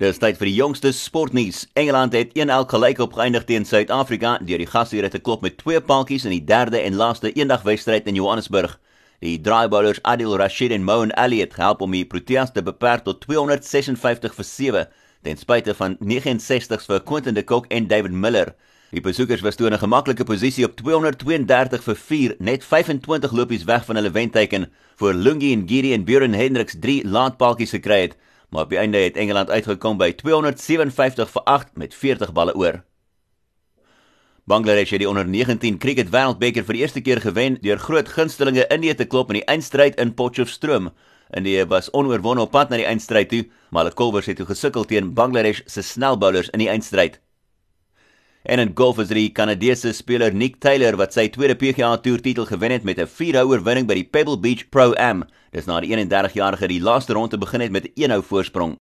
Dis tyd vir die jongste sportnuus. Engeland het 1-1 gelyk opgeëindig teen Suid-Afrika deur die gasheer te klop met twee paaltjies in die derde en laaste eendagwedstryd in Johannesburg. Die draaibowlers Adil Rashid en Moen Ali het gehelp om die Proteas te beperk tot 256 vir 7 ten spyte van 69s vir Quentin de Kock en David Miller. Die besoekers was toe in 'n gemaklike posisie op 232 vir 4, net 25 lopies weg van hulle wenteken, voor Lungi en Giri en Buren Hendricks 3 laatpaaltjies gekry het maar op die einde het Engeland uitgekom by 257 vir 8 met 40 balle oor. Bangladesh het die onder 19 cricket wêreldbeker vir die eerste keer gewen deur groot gunstelinge Indië te klop in die eindstryd in Potchefstroom. Indië was onoorwonne op pad na die eindstryd toe, maar hulle kolwers het toe gesukkel teen Bangladesh se snelbowlers in die eindstryd. En in golf is die Kanadese speler Nick Taylor wat sy tweede PGA Tour titel gewen het met 'n 4-hou oorwinning by die Pebble Beach Pro-Am. Dis na die 31-jarige die laaste ronde begin het met 'n 1-hou voorsprong.